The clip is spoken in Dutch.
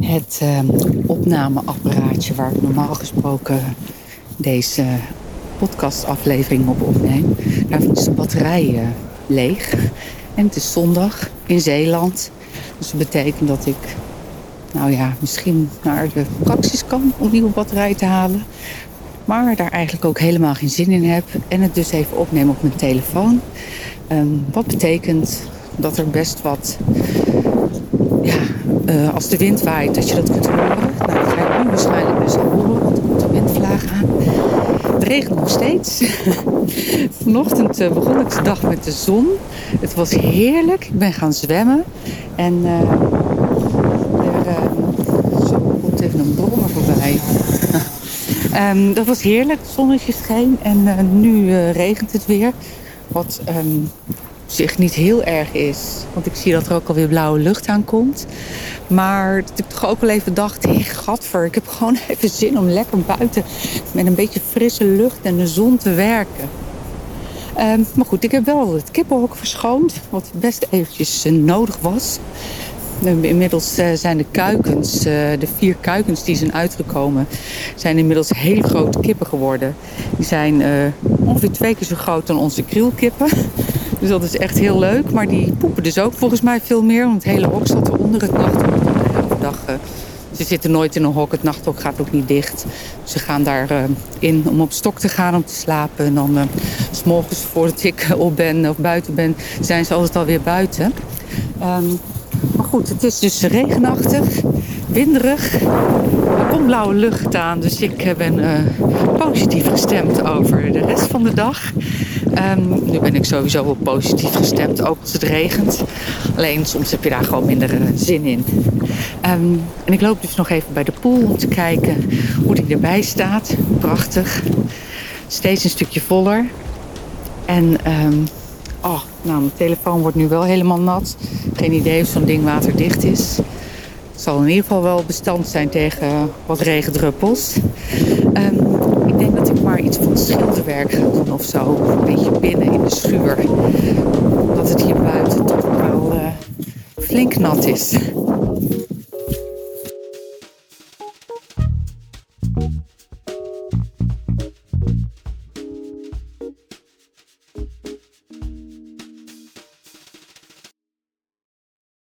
Het ehm, opnameapparaatje waar ik normaal gesproken deze podcastaflevering op opneem. Daarvan is de batterij uh, leeg. En het is zondag in Zeeland. Dus dat betekent dat ik, nou ja, misschien naar de praxis kan om nieuwe batterij te halen. Maar daar eigenlijk ook helemaal geen zin in heb. En het dus even opnemen op mijn telefoon. Um, wat betekent dat er best wat, uh, als de wind waait, dat je dat kunt horen. Nou, dat ga ik nu waarschijnlijk best wel horen, want er komt een windvlaag aan. Het regent nog steeds. Vanochtend uh, begon ik de dag met de zon. Het was heerlijk. Ik ben gaan zwemmen. En uh, er zo komt even een brommer voorbij. um, dat was heerlijk. Het zonnetje scheen. En nu regent het weer. Wat um, zich niet heel erg is. Want ik zie dat er ook alweer blauwe lucht aankomt. Maar ik toch ook wel even dacht, hé gadver, ik heb gewoon even zin om lekker buiten met een beetje frisse lucht en de zon te werken. Um, maar goed, ik heb wel het kippenhok verschoond, wat best eventjes uh, nodig was. Inmiddels uh, zijn de kuikens, uh, de vier kuikens die zijn uitgekomen, zijn inmiddels hele grote kippen geworden. Die zijn ongeveer twee keer zo groot dan onze krielkippen. Dus dat is echt heel leuk. Maar die poepen dus ook volgens mij veel meer. Want het hele hok zat eronder het nachthok. Dag, uh, ze zitten nooit in een hok. Het nachthok gaat ook niet dicht. Ze gaan daarin uh, in om op stok te gaan om te slapen. En dan uh, s morgens voordat ik op ben of buiten ben, zijn ze altijd alweer buiten. Um, maar goed, het is dus regenachtig, winderig. Er komt blauwe lucht aan, dus ik ben uh, positief gestemd over de rest van de dag. Um, nu ben ik sowieso wel positief gestemd, ook als het regent. Alleen soms heb je daar gewoon minder uh, zin in. Um, en ik loop dus nog even bij de pool om te kijken hoe die erbij staat. Prachtig. Steeds een stukje voller. En um, oh, nou, mijn telefoon wordt nu wel helemaal nat. Geen idee of zo'n ding waterdicht is. Het zal in ieder geval wel bestand zijn tegen wat regendruppels ik denk dat ik maar iets van schilderwerk ga doen of zo. Een beetje binnen in de schuur. Omdat het hier buiten toch wel uh, flink nat is.